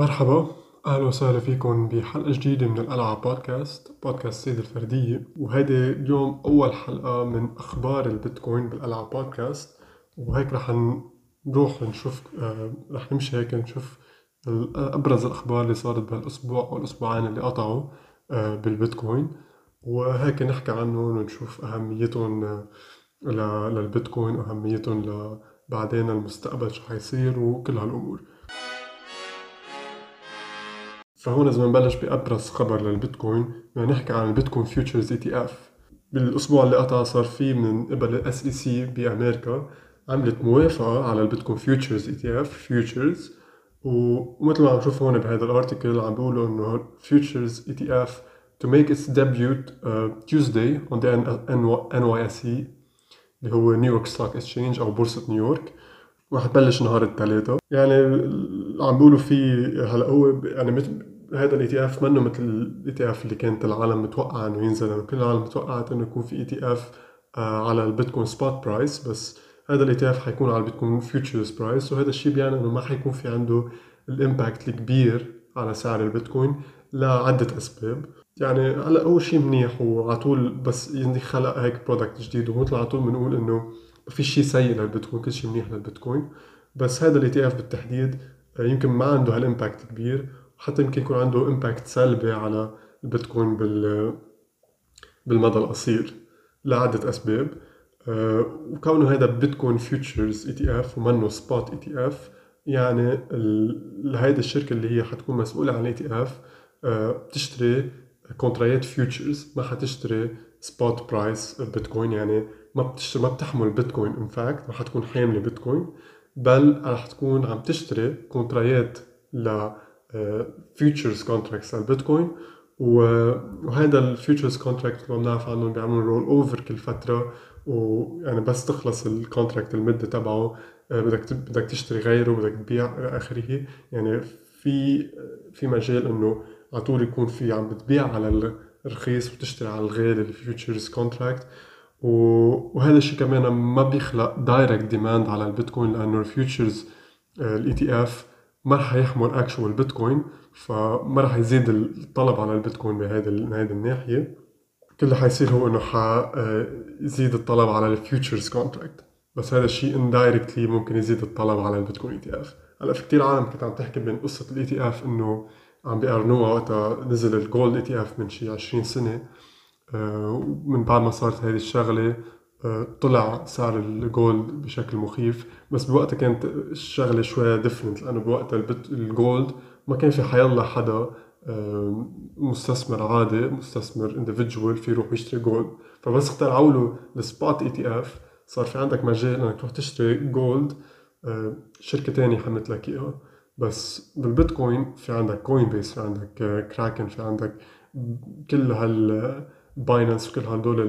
مرحبا أهلا وسهلا فيكم بحلقة جديدة من الألعاب بودكاست بودكاست سيد الفردية. وهيدي اليوم أول حلقة من أخبار البيتكوين بالألعاب بودكاست. وهيك رح نروح نشوف آه، رح نمشي هيك نشوف أبرز الأخبار اللي صارت بهالأسبوع أو الأسبوعين اللي قطعوا آه، بالبيتكوين. وهيك نحكي عنهم ونشوف أهميتهم آه، للبيتكوين وأهميتهم لبعدين المستقبل شو حيصير وكل هالأمور. فهون إذا بنبلش بأبرز خبر للبيتكوين بدنا نحكي عن البيتكوين futures ETF بالأسبوع اللي قطع صار في من قبل ال SEC بأمريكا عملت موافقة على البيتكوين futures ETF futures. ومثل ما عم نشوف هون بهذا ال article عم بيقولوا إنه futures ETF to make its debut uh, Tuesday on the NYSE اللي هو New York Stock Exchange أو بورصة نيويورك رح تبلش نهار الثلاثاء يعني عم بيقولوا في هلأ هو يعني هذا ال ETF منه مثل ال ETF اللي كانت العالم متوقعة إنه ينزل يعني كل العالم توقعت إنه يكون في ETF على البيتكوين spot price بس هذا ال ETF حيكون على البيتكوين futures price وهذا الشيء بيعني إنه ما حيكون في عنده ال impact الكبير على سعر البيتكوين لعدة أسباب. يعني هلأ هو شيء منيح وعلى طول بس يعني خلق هيك product جديد ومثل على طول بنقول إنه ما في شيء سيء للبيتكوين كل شيء منيح للبيتكوين. بس هذا ال ETF بالتحديد آه، يمكن ما عنده هال impact كبير وحتى يمكن يكون عنده impact سلبي على البيتكوين بال بالمدى القصير لعدة أسباب. آه، وكونه هذا بيتكوين فيوتشرز اي تي اف ومنه سبوت اي تي اف يعني هيدي الشركة اللي هي حتكون مسؤولة عن ال ETF بتشتري كونترايات futures ما حتشتري spot price بيتكوين يعني ما بتشتري ما بتحمل بيتكوين in fact ما حتكون حاملة بيتكوين بل رح تكون عم تشتري كونترايات ل futures contracts على البيتكوين وهذا ال futures contract اللي بنعرف عنهم بيعملوا roll over كل فترة ويعني بس تخلص ال contract المدة تبعه آه، بدك بدك تشتري غيره بدك تبيع إلى آخره. يعني في في مجال إنه على طول يكون في عم بتبيع على الرخيص وتشتري على الغالي ال futures contract وهذا الشيء كمان ما بيخلق direct demand على البيتكوين لأنه ال futures ال ETF ما رح يحمل actual بيتكوين فما رح يزيد الطلب على البيتكوين بهذه هذه الناحية. كل اللي حيصير هو إنه حيزيد الطلب على ال futures contract بس هذا الشيء indirectly ممكن يزيد الطلب على البيتكوين ETF هلأ في كثير عالم كنت عم تحكي بين قصة ال ETF إنه عم بيقارنوها وقتها نزل ال gold ETF من شي 20 سنة. ومن بعد ما صارت هذه الشغلة آه، طلع سعر ال gold بشكل مخيف بس بوقتها كانت الشغلة شوية different لأنه بوقتها ال gold ما كان في حيلا حدا مستثمر عادي مستثمر individual في يروح يشتري gold. فبس اخترعوا له ال spot ETF صار في عندك مجال إنك تروح تشتري gold آه، شركة تانية حملت لك إياها. بس بالبيتكوين في عندك Coinbase في عندك كراكن في عندك كل هال Binance وكل هدول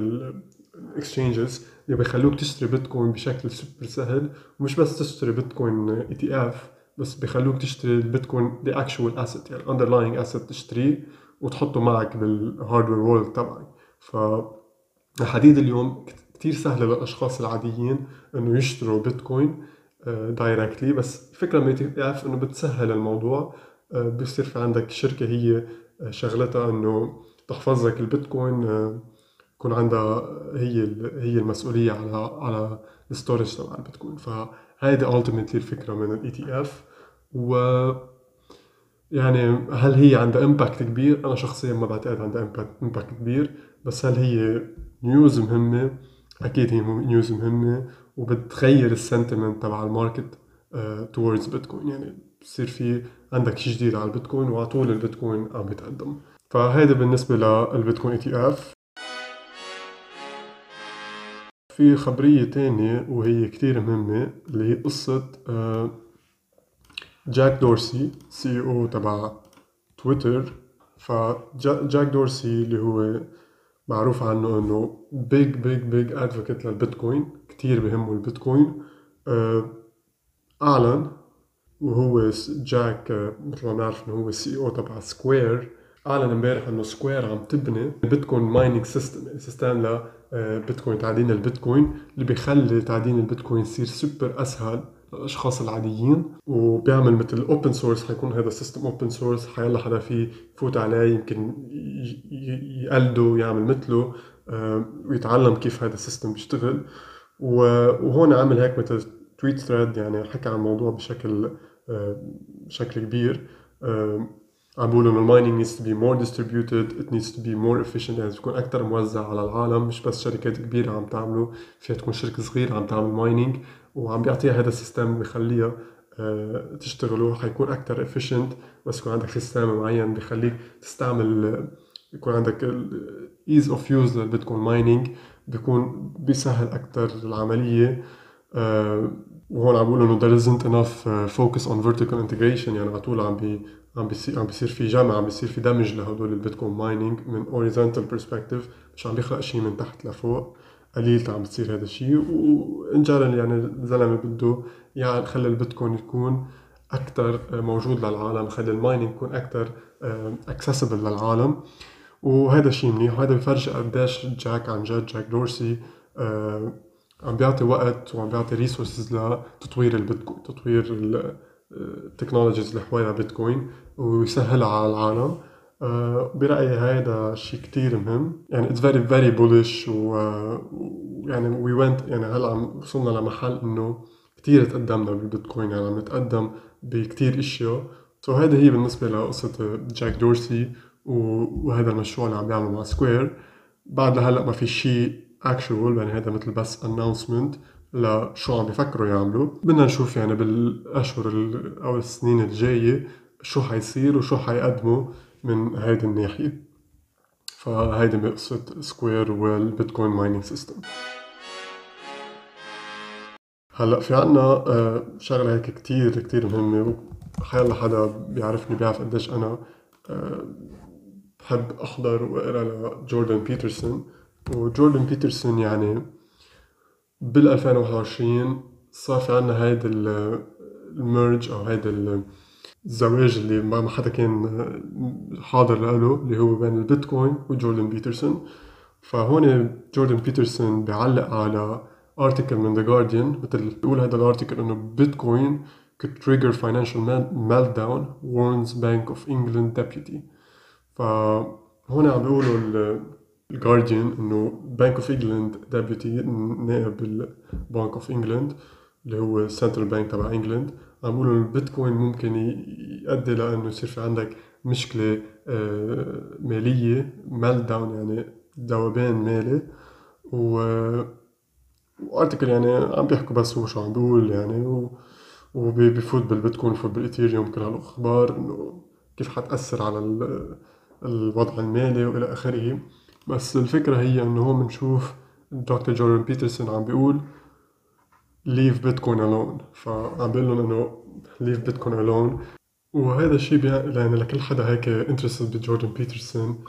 ال exchanges اللي بيخلوك تشتري بيتكوين بشكل سوبر سهل ومش بس تشتري بيتكوين ETF بس بيخلوك تشتري البيتكوين the actual asset يعني ال underlying asset تشتريه وتحطه معك بال hardware wallet تبعك. ف لحديت اليوم كتير سهل للأشخاص العاديين إنه يشتروا بيتكوين directly آه، بس الفكرة من ETF إنه بتسهل الموضوع آه، بيصير في عندك شركة هي آه، شغلتها إنه تحفظ لك البيتكوين يكون عندها هي هي المسؤولية على على ال storage تبع البيتكوين فهيدي ultimately الفكرة من ال ETF و يعني هل هي عندها impact كبير؟ أنا شخصيا ما بعتقد عندها impact كبير. بس هل هي news مهمة؟ أكيد هي news مهمة. وبتغير ال sentiment تبع ال market towards بيتكوين يعني بصير في عندك شيء جديد على البيتكوين وعلى طول البيتكوين عم بيتقدم فهيدا بالنسبة للبيتكوين ETF في خبرية تانية وهي كتير مهمة اللي هي قصة آه، جاك دورسي CEO تبع تويتر. فجاك دورسي اللي هو معروف عنه إنه big big big advocate للبيتكوين كتير بهمه البيتكوين. آه، أعلن وهو جاك آه، مثل ما بنعرف إنه هو ال CEO تبع Square. اعلن امبارح إنه Square عم تبني بيتكوين mining system يعني system ل بيتكوين تعدين البيتكوين اللي بيخلي تعدين البيتكوين يصير سوبر أسهل الاشخاص العاديين وبيعمل مثل open source حيكون هذا ال system open source حيلا حدا فيه يفوت عليه يمكن يقلده يعمل مثله آه، ويتعلم كيف هذا ال system بيشتغل وهون عامل هيك مثل tweet thread يعني حكى عن الموضوع بشكل آه، بشكل كبير. عم بيقولوا انه ال mining needs to be more distributed. It needs to be more efficient. يعني تكون أكثر موزع على العالم مش بس شركات كبيرة عم تعمله. فيها تكون شركة صغيرة عم تعمل mining وعم بيعطيها هذا ال system بخليها آه، تشتغل حيكون أكثر efficient. بس يكون عندك system معين بخليك تستعمل يكون عندك ease of use للبيتكوين mining بيكون بيسهل أكثر العملية آه، وهون عم بقول إنه there isn't enough focus on vertical integration. يعني على طول عم بي عم بيصير عم بيصير في جمع عم بيصير في دمج لهدول البيتكوين mining من horizontal perspective مش عم بيخلق شيء من تحت لفوق. قليل عم بتصير هذا الشيء و in general يعني الزلمه بده يعني خلي البيتكوين يكون أكثر موجود للعالم خلي ال mining يكون أكثر accessible للعالم. وهذا شيء منيح. وهذا بفرج قديش جاك عن جد جاك دورسي آه، عم بيعطي وقت وعم بيعطي resources لتطوير البيتكوين تطوير ال technologies اللي حوالي بيتكوين ويسهلها على العالم. uh, برأيي هذا شيء كتير مهم. يعني it's very very bullish ويعني we went يعني هلأ وصلنا لمحل إنه كتير تقدمنا بالبيتكوين. يعني عم نتقدم بكتير إشياء. so هذا هي بالنسبة لقصة جاك دورسي وهذا المشروع اللي عم بيعمله مع سكوير بعد لهلأ ما في شيء actual يعني هذا مثل بس announcement. لشو عم بيفكروا يعملوا؟ بدنا نشوف يعني بالأشهر أو السنين الجاية شو حيصير وشو حيقدموا من هيدي الناحية. فهيدي قصة سكوير والبيتكوين mining system هلأ في عنا آه، شغلة هيك كتير كتير مهمة حيلا حدا بيعرفني بيعرف قديش أنا آه، بحب أحضر وأقرأ لجوردن بيترسون. وجوردن بيترسون يعني بال 2021 صار في عنا هيدا ال merge أو هيدا الزواج اللي ما حدا كان حاضر له اللي هو بين البيتكوين وجوردن بيترسون. فهون جوردن بيترسون بيعلق على article من The Guardian مثل بيقول هذا ال article إنه بيتكوين could trigger financial meltdown warns Bank of England deputy. فهون عم بيقولوا الجارديان إنه Bank of England deputy نائب ال Bank of England اللي هو ال central bank تبع England عم بيقولوا البيتكوين ممكن يؤدي لأنه يصير في عندك مشكلة آه، مالية meltdown يعني ذوبان مالي و و article يعني عم بيحكوا بس هو شو عم بيقول يعني. و... وبيفوت بالبيتكوين بفوت بالاثيريوم كل هالأخبار إنه كيف حتأثر على الوضع المالي وإلى آخره. بس الفكرة هي إنه هون بنشوف دكتور جوردن بيترسون عم بيقول leave bitcoin alone. فعم بيقول لهم إنه leave bitcoin alone. وهذا الشيء يعني لكل حدا هيك interested بجوردن بيترسون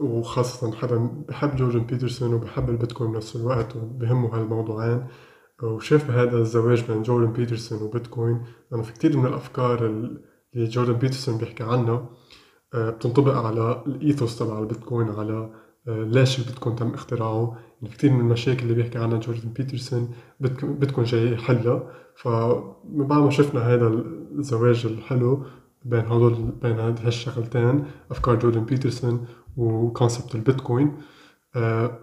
وخاصة حدا بحب جوردن بيترسون وبحب البيتكوين بنفس الوقت وبهمه هالموضوعين. وشاف هذا الزواج بين جوردن بيترسون وبيتكوين لأنه في كتير من الأفكار اللي جوردن بيترسون بيحكي عنها آه، بتنطبق على ال ethos تبع البيتكوين على ليش البيتكوين تم اختراعه. يعني كثير من المشاكل اللي بيحكي عنها جوردن بيترسون بيتكوين جاي يحلها بعد ما شفنا هذا الزواج الحلو بين هدول بين هالشغلتين أفكار جوردن بيترسون و concept البيتكوين آه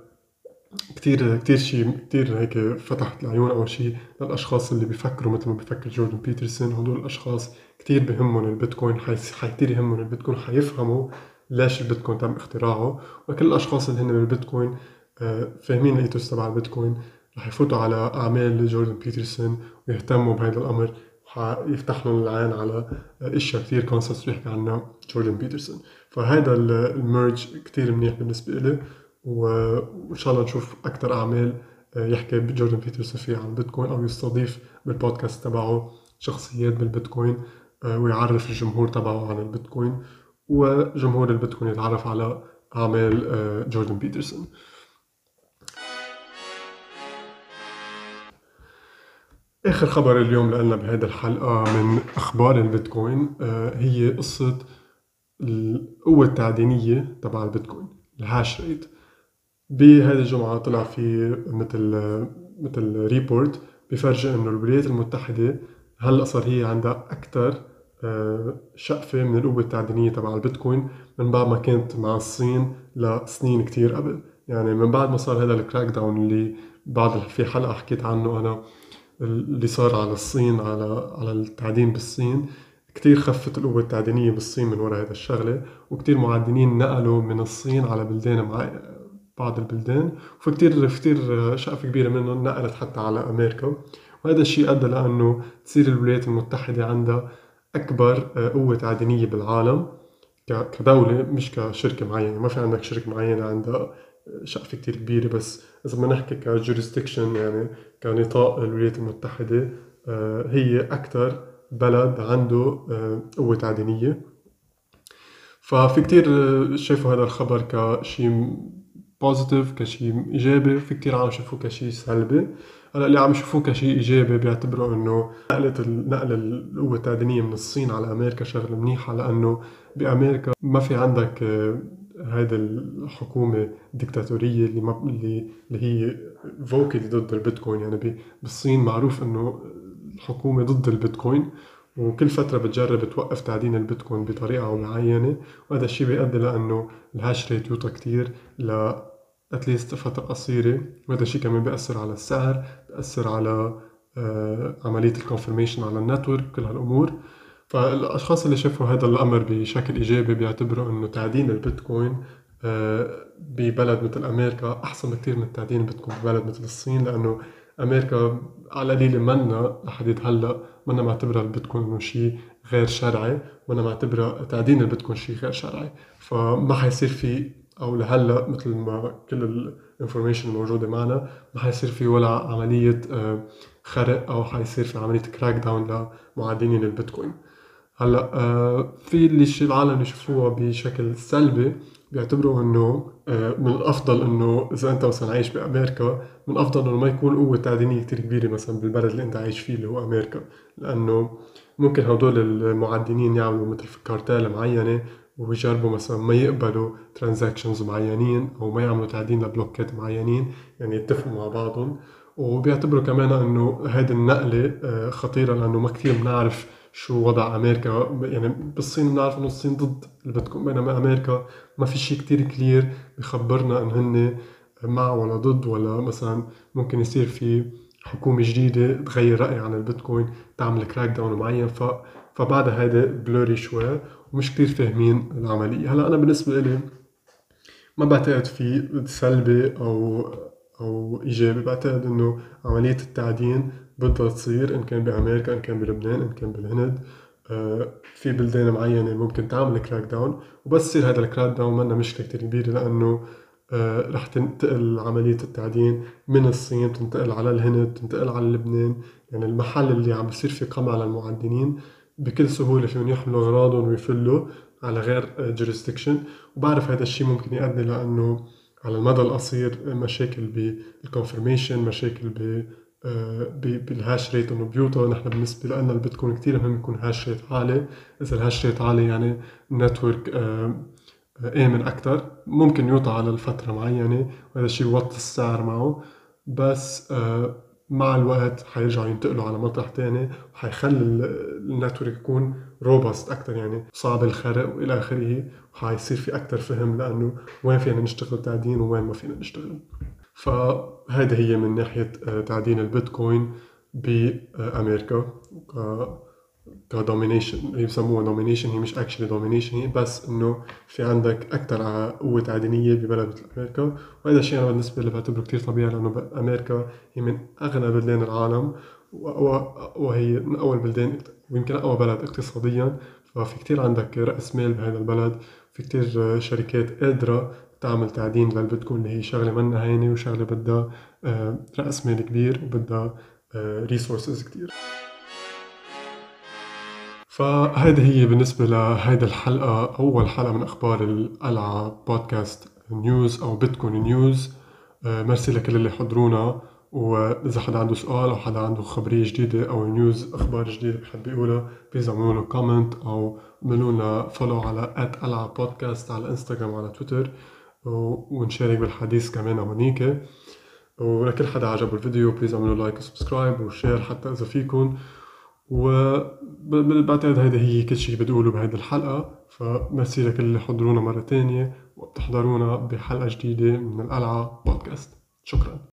كتير كتير شيء كتير هيك فتحت العيون أول شيء للأشخاص اللي بيفكروا مثل ما بيفكر جوردن بيترسون. هدول الأشخاص كتير بهمهم البيتكوين حي كتير يهمهم البيتكوين حيفهموا ليش البيتكوين تم اختراعه وكل الأشخاص اللي هن بالبيتكوين آه، فاهمين ال ethos تبع البيتكوين. رح يفوتوا على أعمال جوردن بيترسون ويهتموا بهذا الأمر. ويفتح لهم العين على إشياء كثير concepts بيحكي عنها جوردن بيترسون. فهذا ال merge كثير منيح بالنسبة لي وإن شاء الله نشوف أكثر أعمال آه، يحكي جوردن بيترسون فيها عن البيتكوين أو يستضيف بالبودكاست تبعه شخصيات بالبيتكوين آه، ويعرف الجمهور تبعه عن البيتكوين. وجمهور البيتكوين يتعرف على أعمال آه، جوردن بيترسون. آخر خبر اليوم لنا بهذه الحلقة من أخبار البيتكوين آه، هي قصة القوة التعدينية تبع البيتكوين الهاش ريت. بهذه الجمعة طلع في مثل مثل report بيفرجي إنه الولايات المتحدة هلأ صار هي عندها أكثر آه، شقفة من القوة التعدينية تبع البيتكوين من بعد ما كانت مع الصين لسنين كتير قبل. يعني من بعد ما صار هذا ال crackdown اللي بعد في حلقة حكيت عنه أنا اللي صار على الصين على على التعدين بالصين كتير خفت القوة التعدينية بالصين من وراء هذا الشغلة وكتير معدنين نقلوا من الصين على بلدان مع بعض البلدان وفي كتير كتير شقفة كبيرة منهم نقلت حتى على أمريكا. وهذا الشيء أدى لأنه تصير الولايات المتحدة عندها أكبر قوة تعدينية بالعالم كدولة مش كشركة معينة. ما في عندك شركة معينة عندها شقفة كتير كبيرة بس إذا بدنا نحكي كجوريستيكشن يعني كنطاق الولايات المتحدة آه، هي أكتر بلد عنده آه، قوة تعدينية ففي كتير آه، شايفوا هذا الخبر كشيء بوزيتيف كشيء إيجابي في كتير عم يشوفوه كشيء سلبي. هلأ اللي عم يشوفوه كشيء إيجابي بيعتبروا انه نقلة نقل القوة التعدينية من الصين على أمريكا شغلة منيحة لأنه بأمريكا ما في عندك هذا الحكومة الدكتاتورية اللي ما اللي اللي هي فوكلي ضد البيتكوين. يعني بالصين معروف انه الحكومة ضد البيتكوين وكل فترة بتجرب توقف تعدين البيتكوين بطريقة معينة وهذا الشيء بيؤدي لأنه ال hash rate يوطى كتير ل at least فترة قصيرة وهذا الشيء كمان بيأثر على السعر بيأثر على آه، عملية ال confirmation على ال network كل هالأمور. فالأشخاص اللي شافوا هذا الأمر بشكل إيجابي بيعتبروا إنه تعدين البيتكوين آه، ببلد مثل أمريكا أحسن بكثير من تعدين البيتكوين ببلد مثل الصين لأنه أمريكا على قليلة منا لحديت هلأ منا معتبرة البيتكوين إنه شيء غير شرعي منا معتبرة تعدين البيتكوين شيء غير شرعي. فما حيصير في أو لهلأ مثل ما كل ال information الموجودة معنا ما حيصير في ولا عملية آه، خرق أو حيصير في عملية crackdown لمعدنين البيتكوين. هلأ آه، في اللي العالم يشوفوها بشكل سلبي بيعتبروا إنه آه، من الأفضل إنه إذا أنت مثلا عايش بأمريكا من الأفضل إنه ما يكون قوة تعدينية كثير كبيرة مثلا بالبلد اللي أنت عايش فيه اللي هو أمريكا. لأنه ممكن هدول المعدنين يعملوا مثل كارتال معينة ويجربوا مثلا ما يقبلوا transactions معينين أو ما يعملوا تعدين لبلوكات معينين يعني يتفقوا مع بعضهم. وبيعتبروا كمان إنه هذه النقلة آه، خطيرة لأنه ما كثير بنعرف شو وضع أمريكا. يعني بالصين بنعرف إنه الصين ضد البيتكوين بينما أمريكا. ما في شيء كتير clear بخبرنا إن هن مع ولا ضد ولا مثلا ممكن يصير في حكومة جديدة تغير رأي عن البيتكوين تعمل crackdown معين. ف فبعدها هيدا blurry شوي ومش كتير فاهمين العملية. هلأ أنا بالنسبة لي ما بعتقد في سلبي أو أو إيجابي. بعتقد إنه عملية التعدين بدها تصير إن كان بأمريكا إن كان بلبنان إن كان بالهند. آه، في بلدان معينة ممكن تعمل crackdown وبس يصير هذا ال crackdown منا مشكلة كتير كبيرة لأنه آه، رح تنتقل عملية التعدين من الصين تنتقل على الهند تنتقل على لبنان. يعني المحل اللي عم بصير فيه قمع للمعدنين. بكل سهولة فيهم يحملوا أغراضهم ويفلوا على غير jurisdiction وبعرف هذا الشيء ممكن يؤدي لأنه على المدى القصير مشاكل بال confirmation مشاكل ب بال hash rate إنه بيوطى نحن بالنسبة لنا البيتكوين كثير مهم يكون hash rate عالي. إذا ال hash rate عالي يعني ال network امن أكثر ممكن يوطى على الفترة معينة وهذا الشيء بوطي السعر معه. بس آه، مع الوقت حيرجعوا ينتقلوا على مطرح تاني وحيخلي ال network يكون robust أكثر يعني صعب الخرق وإلى آخره وحيصير في أكثر فهم لأنه وين فينا نشتغل تعدين ووين ما فينا نشتغل. فهذه هي من ناحية آه، تعدين البيتكوين بأمريكا ك domination بسموها domination هي مش actually domination هي بس إنه في عندك أكثر قوة تعدينية ببلد مثل أمريكا. وهذا الشيء أنا بالنسبة لي بعتبره كثير طبيعي لأنه أمريكا هي من أغنى بلدان العالم وهي من أول بلدان ويمكن أقوى بلد اقتصاديا. ففي كثير عندك رأس مال بهذا البلد في كثير شركات قادرة تعمل تعدين للبيتكوين اللي هي شغلة منا هينة وشغلة بدها آه، رأس مال كبير وبدها resources آه، فهذه هي بالنسبة لهيدي الحلقة أول حلقة من أخبار القلعة بودكاست news أو بيتكوين news. آه، ميرسي لكل اللي حضرونا. وإذا حدا عنده سؤال أو حدا عنده خبرية جديدة أو news أخبار جديدة بحب يقولها اعملوا له comment أو اعملوا لنا follow على at قلعة بودكاست على انستغرام وعلى تويتر ونشارك بالحديث كمان هونيك ولكل حدا عجبه الفيديو please اعملوا like و subscribe و share حتى إذا فيكم وبعتقد هيدا هي كل شيء بدي اقوله بهيدي الحلقة. فميرسي لكل اللي حضرونا مرة تانية وبتحضرونا بحلقة جديدة من القلعة بودكاست. شكرا.